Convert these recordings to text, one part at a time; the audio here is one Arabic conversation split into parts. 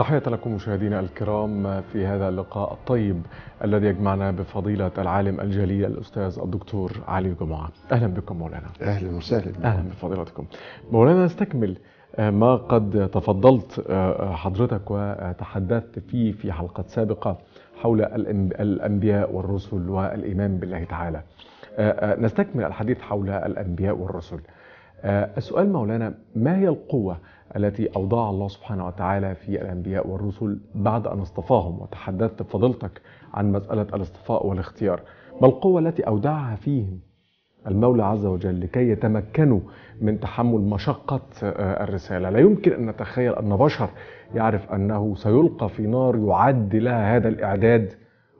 تحية لكم مشاهدينا الكرام في هذا اللقاء الطيب الذي يجمعنا بفضيلة العالم الجليل الأستاذ الدكتور علي جمعة. أهلا بكم مولانا. أهلا وسهلا. أهلا بفضيلتكم. مولانا نستكمل ما قد تفضلت حضرتك وتحدثت فيه في حلقات سابقة حول الأنبياء والرسل والإيمان بالله تعالى. نستكمل الحديث حول الأنبياء والرسل. السؤال مولانا ما هي القوة التي أوضاع الله سبحانه وتعالى في الأنبياء والرسل بعد أن اصطفاهم وتحدثت بفضيلتك عن مسألة الاصطفاء والاختيار. ما القوة التي أودعها فيهم المولى عز وجل لكي يتمكنوا من تحمل مشقة الرسالة. لا يمكن أن نتخيل أن بشر يعرف أنه سيلقى في نار يعد لها هذا الإعداد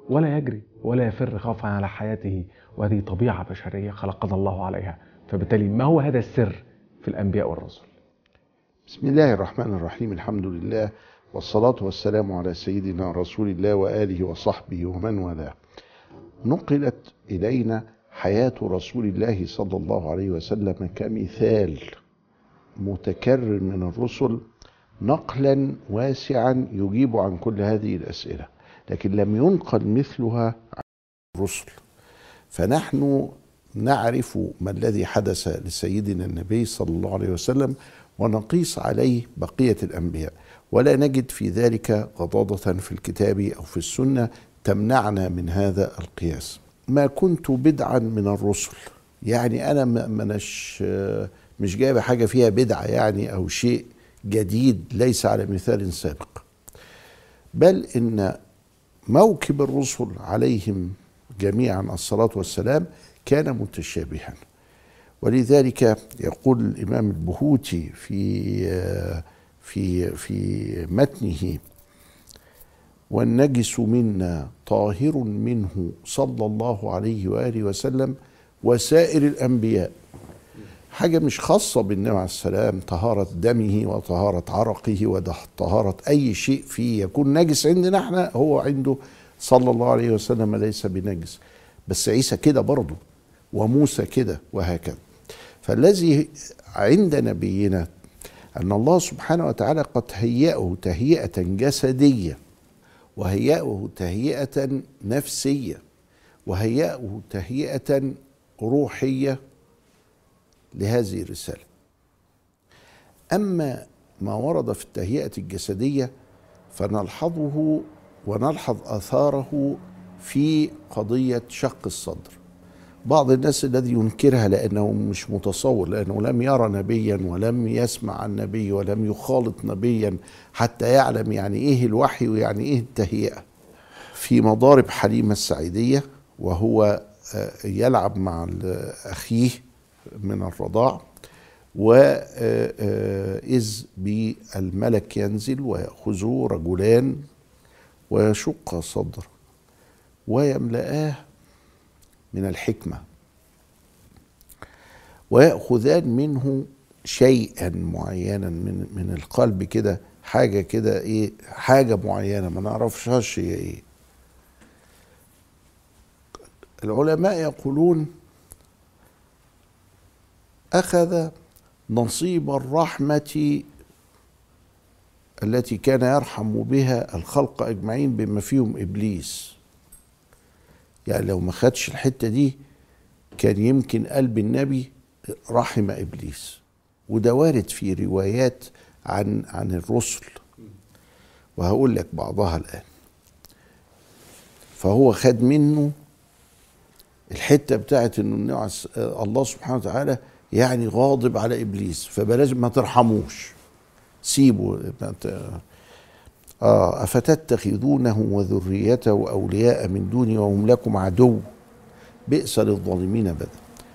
ولا يجري ولا يفر خوفا على حياته. وهذه طبيعة بشرية خلقنا الله عليها. فبالتالي ما هو هذا السر في الأنبياء والرسل؟ بسم الله الرحمن الرحيم الحمد لله والصلاة والسلام على سيدنا رسول الله وآله وصحبه ومن والاه. نقلت إلينا حياة رسول الله صلى الله عليه وسلم كمثال متكرر من الرسل نقلا واسعا يجيب عن كل هذه الأسئلة لكن لم ينقل مثلها عن الرسل. فنحن نعرف ما الذي حدث لسيدنا النبي صلى الله عليه وسلم ونقيس عليه بقية الأنبياء. ولا نجد في ذلك غضاضة في الكتاب أو في السنة تمنعنا من هذا القياس. ما كنت بدعا من الرسل. يعني أنا منش مش جايب حاجة فيها بدعة يعني أو شيء جديد ليس على مثال سابق. بل إن موكب الرسل عليهم جميعا الصلاة والسلام كان متشابها. ولذلك يقول الإمام البهوتي في في في متنه والنجس منا طاهر منه صلى الله عليه وآله وسلم وسائر الأنبياء. حاجة مش خاصة بالنبي عليه السلام طهارة دمه وطهارة عرقه وطهارة أي شيء فيه يكون نجس عندنا إحنا هو عنده صلى الله عليه وسلم ليس بنجس. بس عيسى كده برضه وموسى كده وهكذا. فالذي عند نبينا أن الله سبحانه وتعالى قد هيأه تهيئة جسدية وهيأه تهيئة نفسية وهيأه تهيئة روحية لهذه الرسالة. أما ما ورد في التهيئة الجسدية فنلحظه ونلحظ آثاره في قضية شق الصدر. بعض الناس الذي ينكرها لأنه مش متصور لأنه لم يرى نبيا ولم يسمع عن نبي ولم يخالط نبيا حتى يعلم يعني إيه الوحي ويعني إيه التهيئة. في مضارب حليمة السعيدية وهو يلعب مع أخيه من الرضاع وإذ بالملك ينزل ويأخذه رجلان ويشق صدره ويملآه من الحكمة. ويأخذان منه شيئا معينا من من القلب كده حاجة كده إيه حاجة معينة ما نعرفش هي إيه. العلماء يقولون أخذ نصيب الرحمة التي كان يرحم بها الخلق أجمعين بما فيهم إبليس. يعني لو ما خدش الحتة دي كان يمكن قلب النبي رحم إبليس. وده وارد في روايات عن عن الرسل. وهقول لك بعضها الآن. فهو خد منه الحتة بتاعت إنه الله سبحانه وتعالى يعني غاضب على إبليس. فبلاش ما ترحموش. سيبوا آه أفتتخذونه وذريته أولياء من دوني وهم لكم عدو. بئس للظالمين بدل.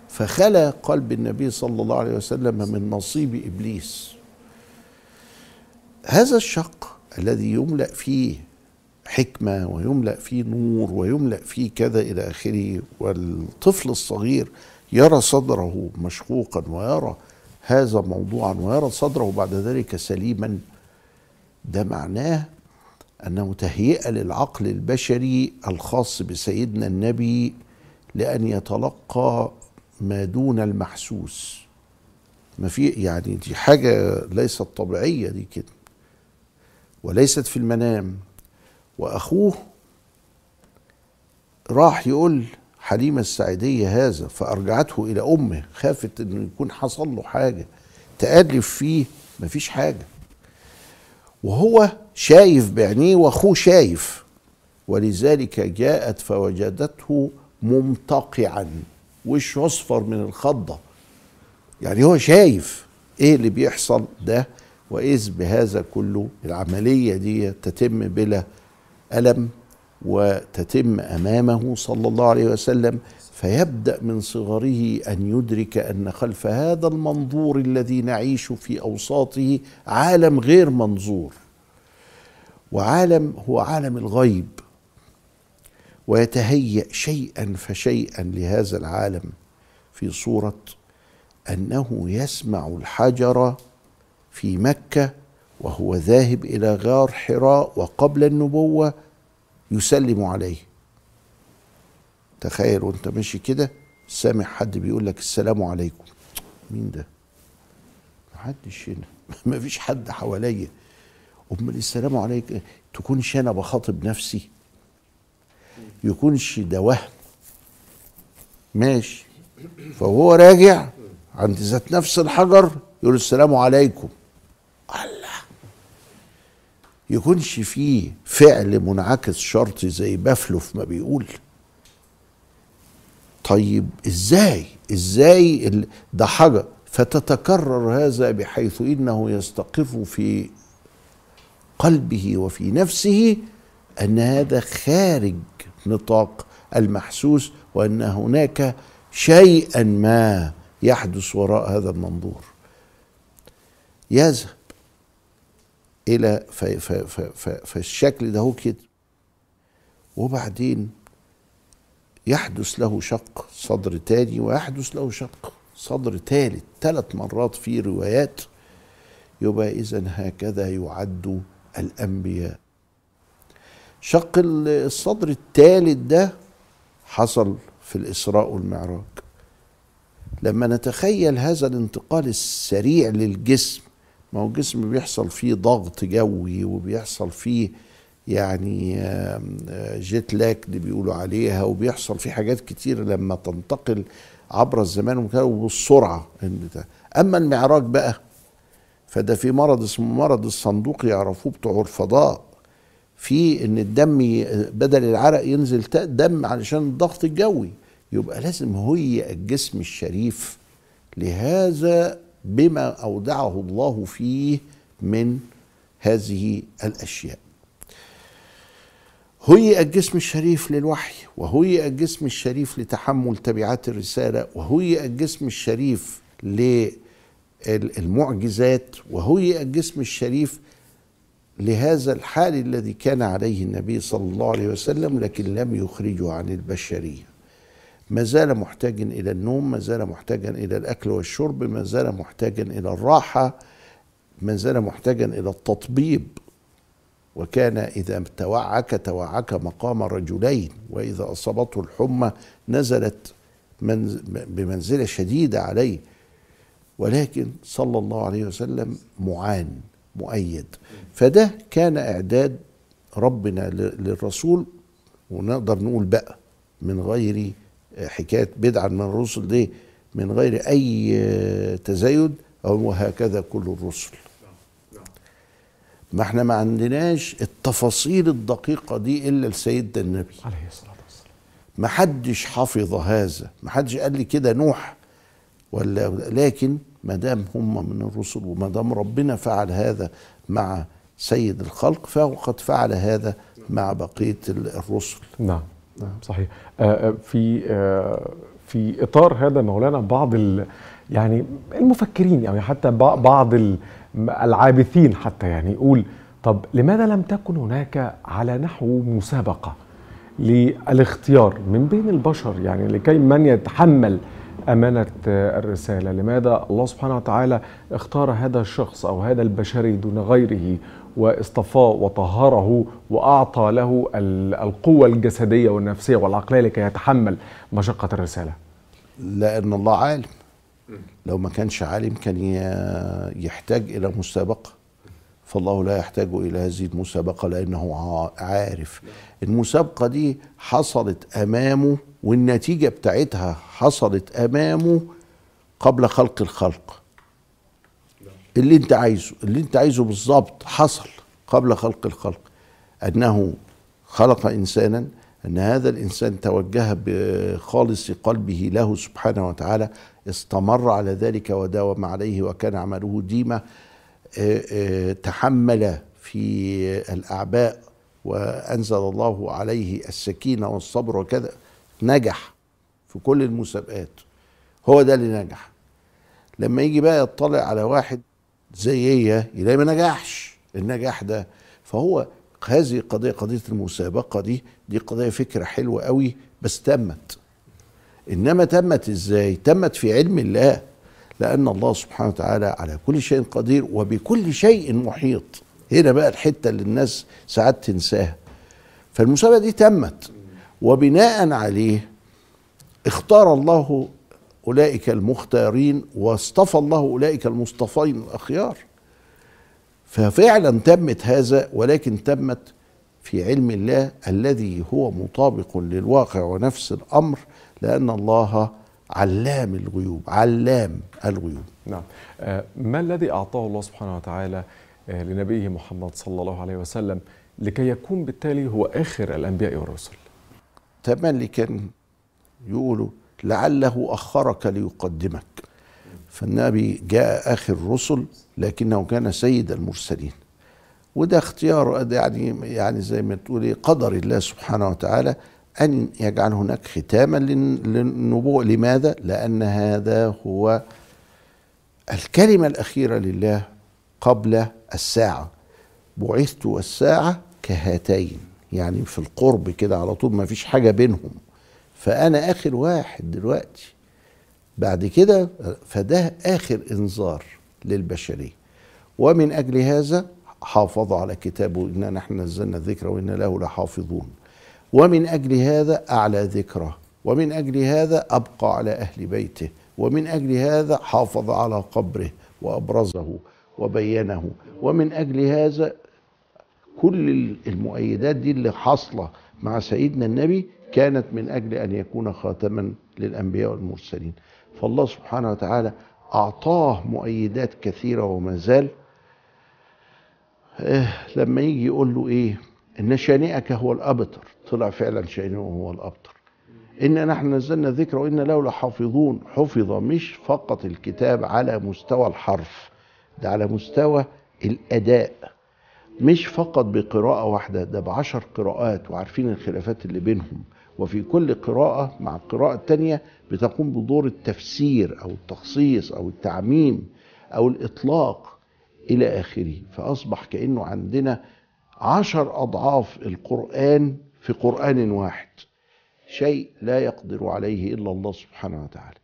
فخلى قلب النبي صلى الله عليه وسلم من نصيب إبليس. هذا الشق الذي يملأ فيه حكمة ويملأ فيه نور ويملأ فيه كذا إلى آخره والطفل الصغير يرى صدره مشقوقا ويرى هذا موضوعا ويرى صدره بعد ذلك سليما. ده معناه أنه تهيئه للعقل البشري الخاص بسيدنا النبي لأن يتلقى ما دون المحسوس. ما في يعني دي حاجة ليست طبيعية دي كده. وليست في المنام. وأخوه راح يقول حليمة السعيدية هذا فأرجعته إلى أمه خافت إنه يكون حصل له حاجة تألف فيه مفيش حاجة. وهو شايف بعينيه واخوه شايف. ولذلك جاءت فوجدته ممتقعا وش اصفر من الخضة. يعني هو شايف إيه اللي بيحصل ده وإذ بهذا كله العملية دي تتم بلا ألم وتتم أمامه صلى الله عليه وسلم. فيبدأ من صغره أن يدرك أن خلف هذا المنظور الذي نعيش في أوساطه عالم غير منظور. وعالم هو عالم الغيب. ويتهيأ شيئا فشيئا لهذا العالم في صورة أنه يسمع الحجر في مكة وهو ذاهب إلى غار حراء وقبل النبوة يسلم عليه. تخيل وأنت ماشي كده سامع حد بيقول لك السلام عليكم. مين ده؟ محدش هنا. مفيش حد حواليا. امال السلام عليك. تكونش أنا بخاطب نفسي. يكونش ده وهم. ماشي. فهو راجع عند ذات نفس الحجر يقول السلام عليكم. الله. يكونش فيه فعل منعكس شرطي زي بافلوف ما بيقول. طيب إزاي؟ إزاي ده حجر. فتتكرر هذا بحيث إنه يستقر في قلبه وفي نفسه أن هذا خارج نطاق المحسوس وأن هناك شيئا ما يحدث وراء هذا المنظور. يذهب إلى فالشكل ده هو كده. وبعدين يحدث له شق صدر تاني ويحدث له شق صدر ثالث ثلاث مرات في روايات. يبقى اذا هكذا يعد الأنبياء. شق الصدر الثالث ده حصل في الإسراء والمعراج. لما نتخيل هذا الانتقال السريع للجسم ما هو الجسم بيحصل فيه ضغط جوي وبيحصل فيه يعني جيت لاك اللي بيقولوا عليها وبيحصل فيه حاجات كتير لما تنتقل عبر الزمان وبالسرعة. أما المعراج بقى فده في مرض اسمه مرض الصندوق يعرفوه بتوع الفضاء في إن الدم بدل العرق ينزل دم علشان الضغط الجوي يبقى لازم هيئ الجسم الشريف لهذا بما أودعه الله فيه من هذه الأشياء. هيئ الجسم الشريف للوحي وهيئ الجسم الشريف لتحمل تبعات الرسالة وهيئ الجسم الشريف للمعجزات وهيئ الجسم الشريف لهذا الحال الذي كان عليه النبي صلى الله عليه وسلم لكن لم يخرجه عن البشرية. ما زال محتاجا إلى النوم ما زال محتاجا إلى الأكل والشرب ما زال محتاجا إلى الراحة ما زال محتاجا إلى التطبيب. وكان إذا توعك توعك مقام رجلين وإذا أصابته الحمى نزلت منز- بمنزلة شديدة عليه. ولكن صلى الله عليه وسلم معان مؤيد. فده كان إعداد ربنا للرسول ونقدر نقول بقى من غير حكاية بدعا من الرسل دي من غير أي تزايد أو هكذا كل الرسل. ما إحنا ما عندناش التفاصيل الدقيقة دي إلا لسيدنا النبي. عليه الصلاة والسلام. ما حدش حفظ هذا ما حدش قال لي كده نوح ولا لكن ما دام هم من الرسل وما دام ربنا فعل هذا مع سيد الخلق فهو قد فعل هذا مع بقية ال- الرسل. نعم. نعم. صحيح. آه، آه، في آه، في إطار هذا مولانا بعض ال يعني المفكرين يعني حتى بع- بعض ال- العابثين حتى يعني يقول طب لماذا لم تكن هناك على نحو مسابقة للاختيار من بين البشر؟ يعني لكي من يتحمل أمانة الرسالة. لماذا الله سبحانه وتعالى اختار هذا الشخص أو هذا البشري دون غيره واصطفاه وطهره وأعطى له ال- القوة الجسدية والنفسية والعقلية لكي يتحمل مشقة الرسالة؟ لأن الله عالم. لو ما كانش عالم كان يحتاج إلى مسابقة. فالله لا يحتاج إلى هذه المسابقه لأنه ع- عارف. المسابقة دي حصلت أمامه والنتيجة بتاعتها حصلت أمامه قبل خلق الخلق. اللي انت عايزه اللي انت عايزه بالظبط حصل قبل خلق الخلق. أنه خلق إنسانا أن هذا الإنسان توجه بخالص قلبه له سبحانه وتعالى استمر على ذلك وداوم عليه وكان عمله آه، تحمل في الأعباء وأنزل الله عليه السكينة والصبر وكذا نجح في كل المسابقات. هو ده اللي نجح. لما يجي بقى يطلع على واحد زي هي يلاقي ما نجحش. النجاح ده فهو هذه قضية قضية المسابقة دي دي قضية فكرة حلوة قوي بس تمت. إنما تمت إزاي؟ تمت في علم الله. لأن الله سبحانه وتعالى على كل شيء قدير وبكل شيء محيط. هنا بقى الحتة اللي الناس ساعات تنساها. فالمسابقة دي تمت. وبناء عليه اختار الله أولئك المختارين واصطفى الله أولئك المصطفين الأخيار. ففعلا تمت هذا ولكن تمت في علم الله الذي هو مطابق للواقع ونفس الأمر لأن الله علام الغيوب علام الغيوب. نعم. آه، ما الذي أعطاه الله سبحانه وتعالى آه، لنبيه محمد صلى الله عليه وسلم لكي يكون بالتالي هو آخر الأنبياء والرسل؟ تملي كان يقولوا لعله أخرك ليقدمك. فالنبي جاء آخر الرسل لكنه كان سيد المرسلين. وده اختيار يعني يعني زي ما تقولي قدر الله سبحانه وتعالى أن يجعل هناك ختاما للن- للنبوة. لماذا؟ لأن هذا هو الكلمة الأخيرة لله قبل الساعة. بعثت والساعة كهاتين يعني في القرب كده على طول ما فيش حاجة بينهم. فأنا آخر واحد دلوقتي. بعد كده فده آخر إنذار للبشرية. ومن أجل هذا حافظ على كتابه. إنا نحن نزلنا الذكر وإنا له لحافظون. ومن أجل هذا أعلى ذكره ومن أجل هذا أبقى على أهل بيته ومن أجل هذا حافظ على قبره وأبرزه وبينه ومن أجل هذا كل المؤيدات دي اللي حاصلة مع سيدنا النبي كانت من أجل أن يكون خاتما للأنبياء والمرسلين. فالله سبحانه وتعالى أعطاه مؤيدات كثيرة وما زال آه، لما يجي يقول له إيه؟ إن شانئك هو الأبتر. طلع فعلا شانئه هو الأبتر. إنا نحن نزلنا الذكر وإنا له لحافظون. حفظ مش فقط الكتاب على مستوى الحرف ده على مستوى الأداء. مش فقط بقراءة واحدة ده بعشر قراءات وعارفين الخلافات اللي بينهم. وفي كل قراءة مع القراءة التانية بتقوم بدور التفسير أو التخصيص أو التعميم أو الإطلاق إلى آخره. فأصبح كأنه عندنا عشر أضعاف القرآن في قرآن واحد. شيء لا يقدر عليه إلا الله سبحانه وتعالى.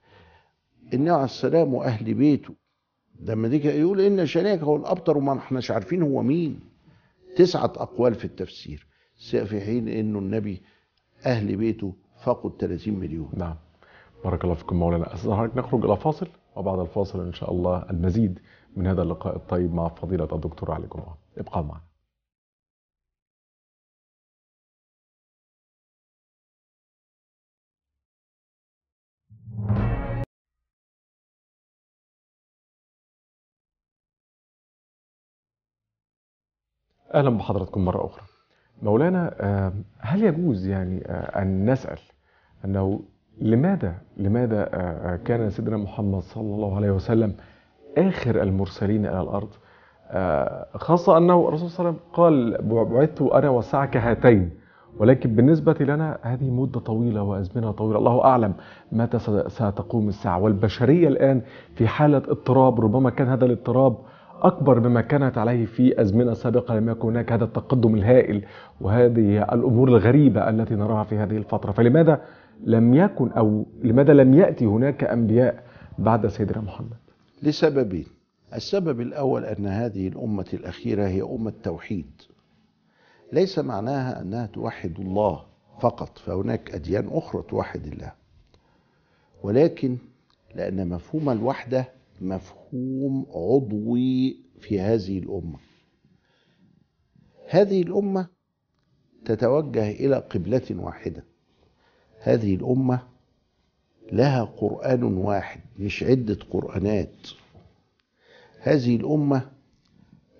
النبي عليه السلام وأهل بيته لما دي يقول إن شانئك هو الأبتر وما احناش عارفين هو مين. تسعة أقوال في التفسير. في حين إنه النبي أهل بيته فقط 30 مليون. نعم. بارك الله فيكم مولانا. أستاذ نخرج إلى فاصل وبعد الفاصل إن شاء الله المزيد من هذا اللقاء الطيب مع فضيلة الدكتور علي جمعة. ابقى معنا. أهلا بحضراتكم مرة أخرى. مولانا هل يجوز يعني أن نسأل أنه لماذا لماذا كان سيدنا محمد صلى الله عليه وسلم آخر المرسلين إلى الأرض؟ خاصة أنه الرسول صلى الله عليه وسلم قال بعثت أنا والساعة كهاتين ولكن بالنسبة لنا هذه مدة طويلة وأزمنة طويلة. الله أعلم متى ستقوم الساعة. والبشرية الآن في حالة اضطراب ربما كان هذا الاضطراب أكبر مما كانت عليه في أزمنة سابقة لم يكن هناك هذا التقدم الهائل وهذه الأمور الغريبة التي نراها في هذه الفترة. فلماذا لم يكن أو لماذا لم يأتي هناك أنبياء بعد سيدنا محمد؟ لسببين. السبب الأول أن هذه الأمة الأخيرة هي أمة توحيد. ليس معناها أنها توحد الله فقط فهناك أديان أخرى توحد الله. ولكن لأن مفهوم الوحدة مفهوم عضوي في هذه الأمة. هذه الأمة تتوجه إلى قبلة واحدة. هذه الأمة لها قرآن واحد مش عدة قرآنات. هذه الأمة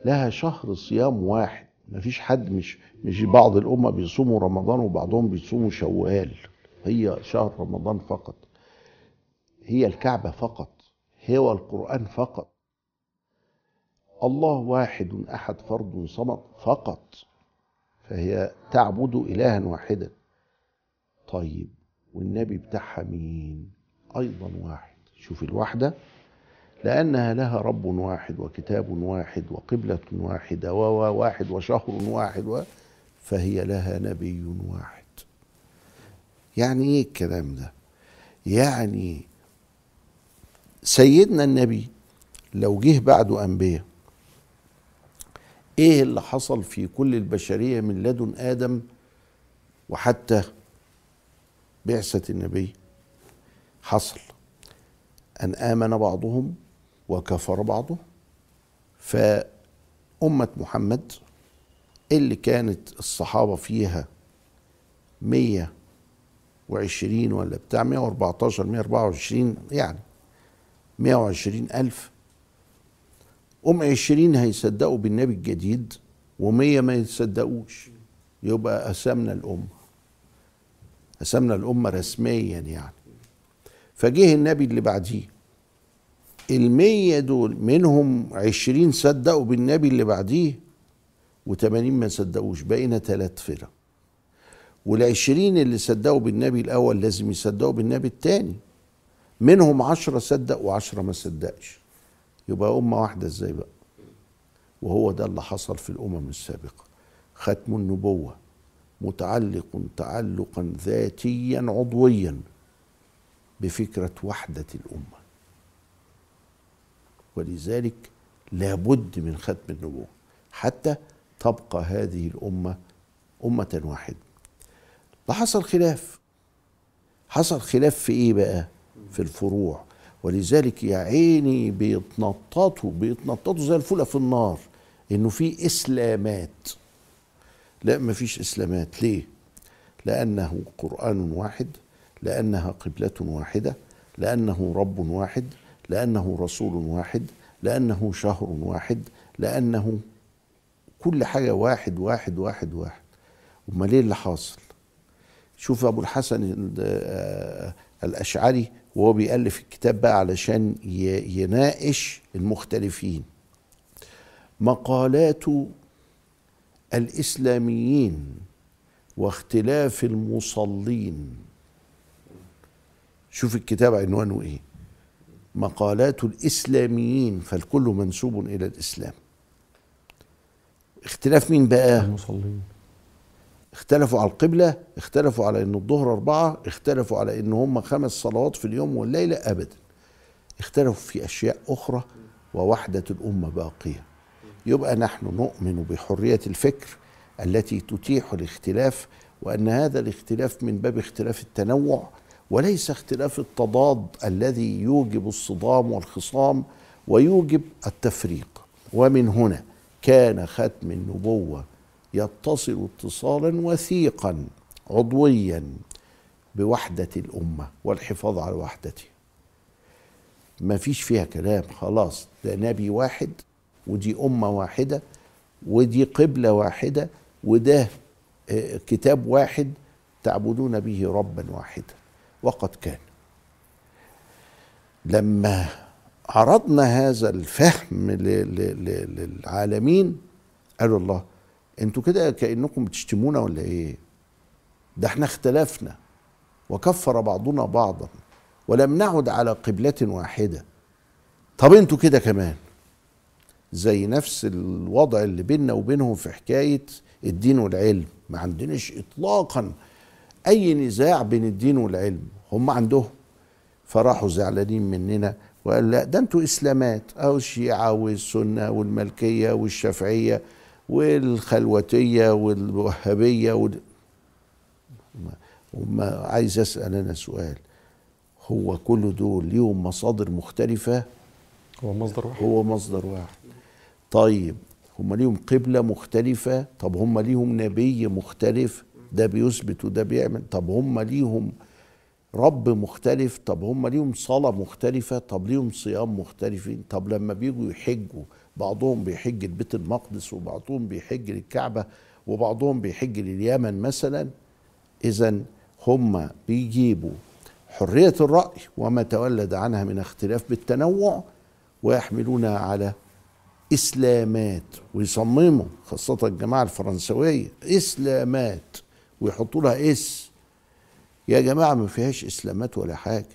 لها شهر صيام واحد. مفيش حد مش مش بعض الأمة بيصوموا رمضان وبعضهم بيصوموا شوال. هي شهر رمضان فقط. هي الكعبة فقط. هو القرآن فقط. الله واحد أحد فرد صمد فقط. فهي تعبد إلها واحدا. طيب والنبي بتاعها مين؟ أيضا واحد. شوف الوحدة. لأنها لها رب واحد وكتاب واحد وقبلة واحدة وواحد وشهر واحد و فهي لها نبي واحد. يعني إيه الكلام ده؟ يعني سيدنا النبي لو جه بعده أنبياء إيه اللي حصل في كل البشرية من لدن آدم وحتى بعثة النبي؟ حصل. أن آمن بعضهم وكفر بعضهم. فأمة محمد اللي كانت الصحابة فيها مية وعشرين ولا بتاع مية وأربعتاشر مية اربعة وعشرين يعني مية وعشرين ألف. أم عشرين هيصدقوا بالنبي الجديد ومية ما يتصدقوش. يبقى قسمنا الأمة. قسمنا الأمة رسميا يعني. فجه النبي اللي بعديه. المية دول منهم عشرين صدقوا بالنبي اللي بعديه وتمانين ما صدقوش. بقينا ثلاث فرق. والعشرين اللي صدقوا بالنبي الأول لازم يصدقوا بالنبي الثاني منهم عشرة صدق وعشرة ما صدقش. يبقى أمة واحدة إزاي بقى؟ وهو ده اللي حصل في الأمم السابقة. ختم النبوة متعلق تعلقا ذاتيا عضويا بفكرة وحدة الأمة. ولذلك لابد من ختم النبوة. حتى تبقى هذه الأمة أمة واحدة. فحصل خلاف. حصل خلاف في إيه بقى؟ في الفروع. ولذلك يا عيني بيتنططوا بيتنططوا زي الفولة في النار إنه في إسلامات. لا ما فيش إسلامات. ليه؟ لأنه قرآن واحد لأنها قبلة واحدة لأنه رب واحد لأنه رسول واحد لأنه شهر واحد لأنه كل حاجة واحد واحد واحد واحد. أمال إيه اللي حاصل؟ شوف أبو الحسن الأشعري وهو بيألف الكتاب بقى علشان يناقش المختلفين. مقالات الإسلاميين واختلاف المصلين. شوف الكتاب عنوانه إيه. مقالات الإسلاميين فالكل منسوب إلى الإسلام. اختلاف مين بقى؟ المصلين. اختلفوا على القبلة اختلفوا على إن الظهر أربعة اختلفوا على إن هم خمس صلوات في اليوم والليلة ابدا. اختلفوا في أشياء أخرى ووحدة الأمة باقية. يبقى نحن نؤمن بحرية الفكر التي تتيح الاختلاف وأن هذا الاختلاف من باب اختلاف التنوع وليس اختلاف التضاد الذي يوجب الصدام والخصام ويوجب التفريق. ومن هنا كان ختم النبوة يتصل اتصالا وثيقا عضويا بوحدة الأمة والحفاظ على وحدتها ما فيش فيها كلام خلاص ده نبي واحد ودي أمة واحدة ودي قبلة واحدة وده كتاب واحد تعبدون به ربا واحدا. وقد كان. لما عرضنا هذا الفهم للعالمين قالوا الله أنتوا كده كأنكم بتشتمونا ولا إيه؟ ده إحنا اختلفنا وكفر بعضنا بعضا ولم نعد على قبلة واحدة. طب أنتوا كده كمان زي نفس الوضع اللي بيننا وبينهم في حكاية الدين والعلم ما عندناش اطلاقا أي نزاع بين الدين والعلم. هم عندهم. فراحوا زعلانين مننا وقال لا ده أنتوا إسلامات أو الشيعة والسنة والملكية والشافعية. والخلوتية والوهابية وال... وما عايز أسأل أنا سؤال. هو كل دول ليهم مصادر مختلفة؟ هو مصدر واحد. هو مصدر واحد. طيب هم ليهم قبلة مختلفة؟ طب هم ليهم نبي مختلف؟ ده بيثبت وده بيعمل. طب هم ليهم رب مختلف؟ طب هم ليهم صلاة مختلفة؟ طب ليهم صيام مختلفين؟ طب لما بيجوا يحجوا بعضهم بيحج لبيت المقدس وبعضهم بيحج للكعبة وبعضهم بيحج لليمن مثلا. إذا هم بيجيبوا حرية الرأي وما تولد عنها من اختلاف بالتنوع ويحملونها على إسلامات ويصمموا خاصة الجماعة الفرنسوية إسلامات ويحطوا لها إس. يا جماعة ما فيهاش إسلامات ولا حاجة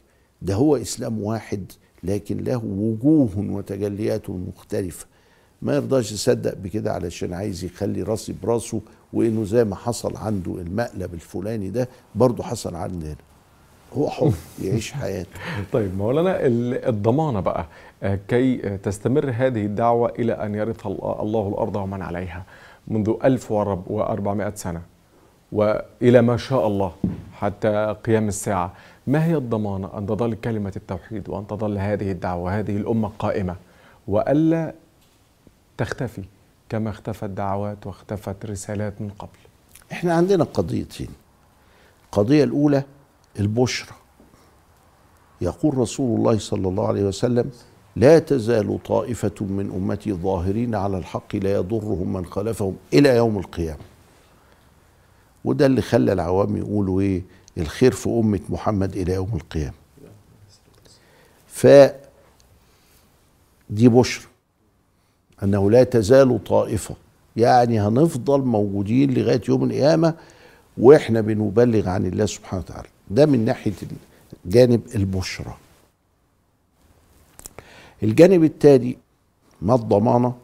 ده هو إسلام واحد لكن له وجوه وتجليات مختلفة. ما يرضاش يصدق بكده علشان عايز يخلي راسي براسه وإنه زي ما حصل عنده المقلب الفلاني ده برضه حصل عندنا هو حر يعيش حياته. طيب مولانا ال- الضمانة بقى آه، كي تستمر هذه الدعوة إلى أن يرث ال- الله الأرض ومن عليها منذ 1400 سنة وإلى ما شاء الله حتى قيام الساعة. ما هي الضمانة أن تظل كلمة التوحيد وأن تظل هذه الدعوة وهذه الأمة قائمة وألا تختفي كما اختفت دعوات واختفت رسالات من قبل؟ إحنا عندنا قضيتين القضية الأولى البشرى. يقول رسول الله صلى الله عليه وسلم لا تزال طائفة من أمتي ظاهرين على الحق لا يضرهم من خالفهم إلى يوم القيامة. وده اللي خلى العوام يقولوا إيه؟ الخير في أمة محمد إلى يوم القيامة. ف دي بشرى أنه لا تزال طائفة. يعني هنفضل موجودين لغاية يوم القيامة وإحنا بنبلغ عن الله سبحانه وتعالى. ده من ناحية جانب البشرى. الجانب الثاني ما الضمانة؟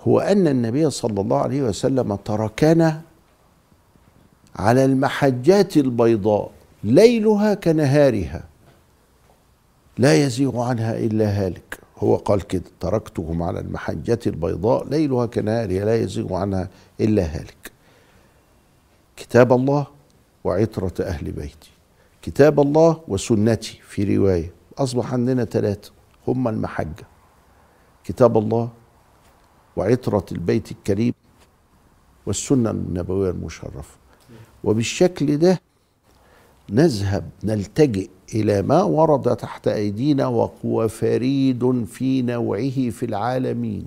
هو أن النبي صلى الله عليه وسلم تركنا على المحجات البيضاء ليلها كنهارها. لا يزيغ عنها إلا هالك. هو قال كده تركتهم على المحجة البيضاء ليلها كنهارها لا يزيغ عنها إلا هالك. كتاب الله وعطرة أهل بيتي. كتاب الله وسنتي في رواية. أصبح عندنا ثلاثة هم المحجة. كتاب الله وعطرة البيت الكريم والسنة النبوية المشرفة. وبالشكل ده نذهب نلتجئ إلى ما ورد تحت أيدينا وهو فريد في نوعه في العالمين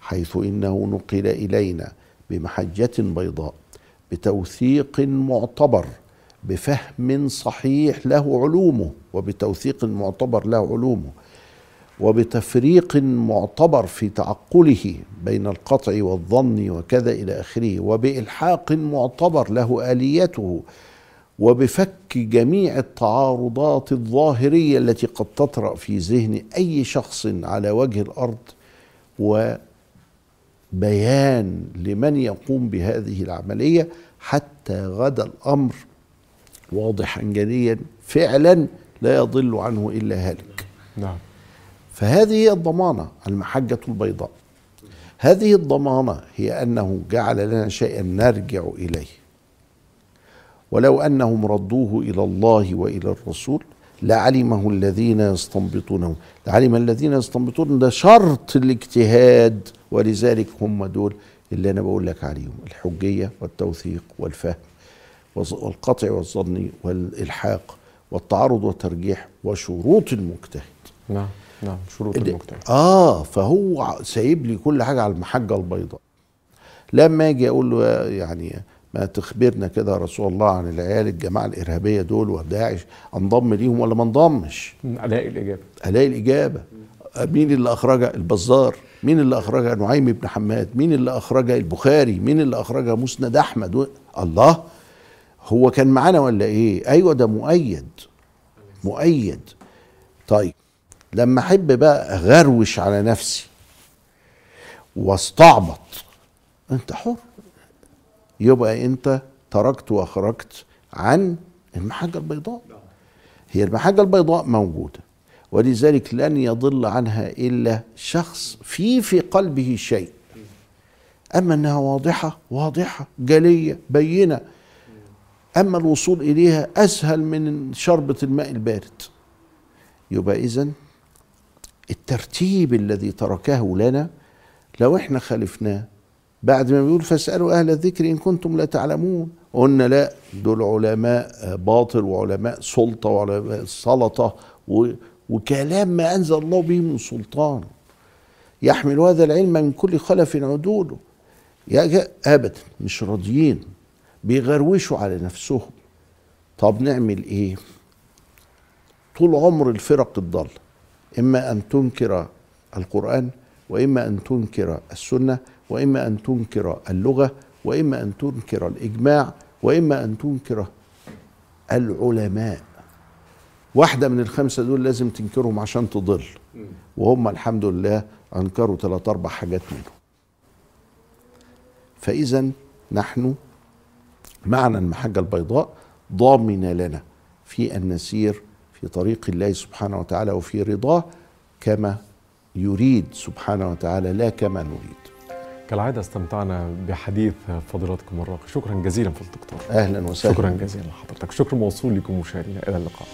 حيث إنه نقل إلينا بمحجة بيضاء بتوثيق معتبر بفهم صحيح له علومه وبتوثيق معتبر له علومه. وبتفريق معتبر في تعقله بين القطع والظن وكذا إلى آخره وبإلحاق معتبر له آليته وبفك جميع التعارضات الظاهرية التي قد تطرأ في ذهن أي شخص على وجه الأرض وبيان لمن يقوم بهذه العملية حتى غدا الأمر. واضحا جليا فعلا لا يضل عنه إلا هالك. نعم. فهذه هي الضمانة المحجة البيضاء هذه الضمانة هي أنه جعل لنا شيئا نرجع إليه. ولو أنهم ردوه إلى الله وإلى الرسول لعلمه الذين يستنبطونه. لعلم الذين يستنبطون ده شرط الاجتهاد ولذلك هم دول اللي أنا بقول لك عليهم الحجية والتوثيق والفهم والقطع والظن والإلحاق والتعارض والترجيح وشروط المجتهد. نعم. نعم شروط المجتهد آه فهو سايب لي كل حاجة على المحجة البيضاء. لما أجي أقول له يعني ما تخبرنا كده يا رسول الله عن العيال الجماعة الإرهابية دول وداعش انضم ليهم ولا ما انضمش؟ ألاقي الإجابة. ألاقي الإجابة. مين اللي اخرجها البزار؟ مين اللي اخرجها نعيم بن حماد؟ مين اللي اخرجها البخاري؟ مين اللي اخرجها مسند أحمد؟ و... الله هو كان معانا ولا إيه؟ أيوه ده مؤيد. مؤيد. طيب. لما أحب بقى أغروش على نفسي واستعبط أنت حر. يبقى أنت تركت وأخرجت عن المحجة البيضاء. هي المحجة البيضاء موجودة ولذلك لن يضل عنها إلا شخص في في قلبه شيء. أما أنها واضحة واضحة جلية بينة أما الوصول إليها أسهل من شربة الماء البارد. يبقى اذا الترتيب الذي تركه لنا لو إحنا خالفناه بعد ما بيقول فاسألوا أهل الذكر إن كنتم لا تعلمون قلنا لا دول علماء باطل وعلماء سلطة وعلماء سلطة وكلام ما أنزل الله به من سلطان. يحمل هذا العلم من كل خلف عدوله. يا أبدا مش راضيين بيغروشوا على نفسهم. طب نعمل إيه؟ طول عمر الفرق الضالة. إما أن تنكر القرآن وإما أن تنكر السنة وإما أن تنكر اللغة وإما أن تنكر الإجماع وإما أن تنكر العلماء. واحدة من الخمسة دول لازم تنكرهم عشان تضل. وهم الحمد لله أنكروا ثلاث أربع حاجات منهم. فإذا نحن معنا المحجة البيضاء ضامنة لنا في أن نسير في طريق الله سبحانه وتعالى وفي رضاه كما يريد سبحانه وتعالى لا كما نريد. كالعادة استمتعنا بحديث فضيلتكم الراقي شكرا جزيلا فضيلة الدكتور. أهلا وسهلا. شكرا جزيلا لحضرتك. شكر موصول لكم مشاهدينا. إلى اللقاء.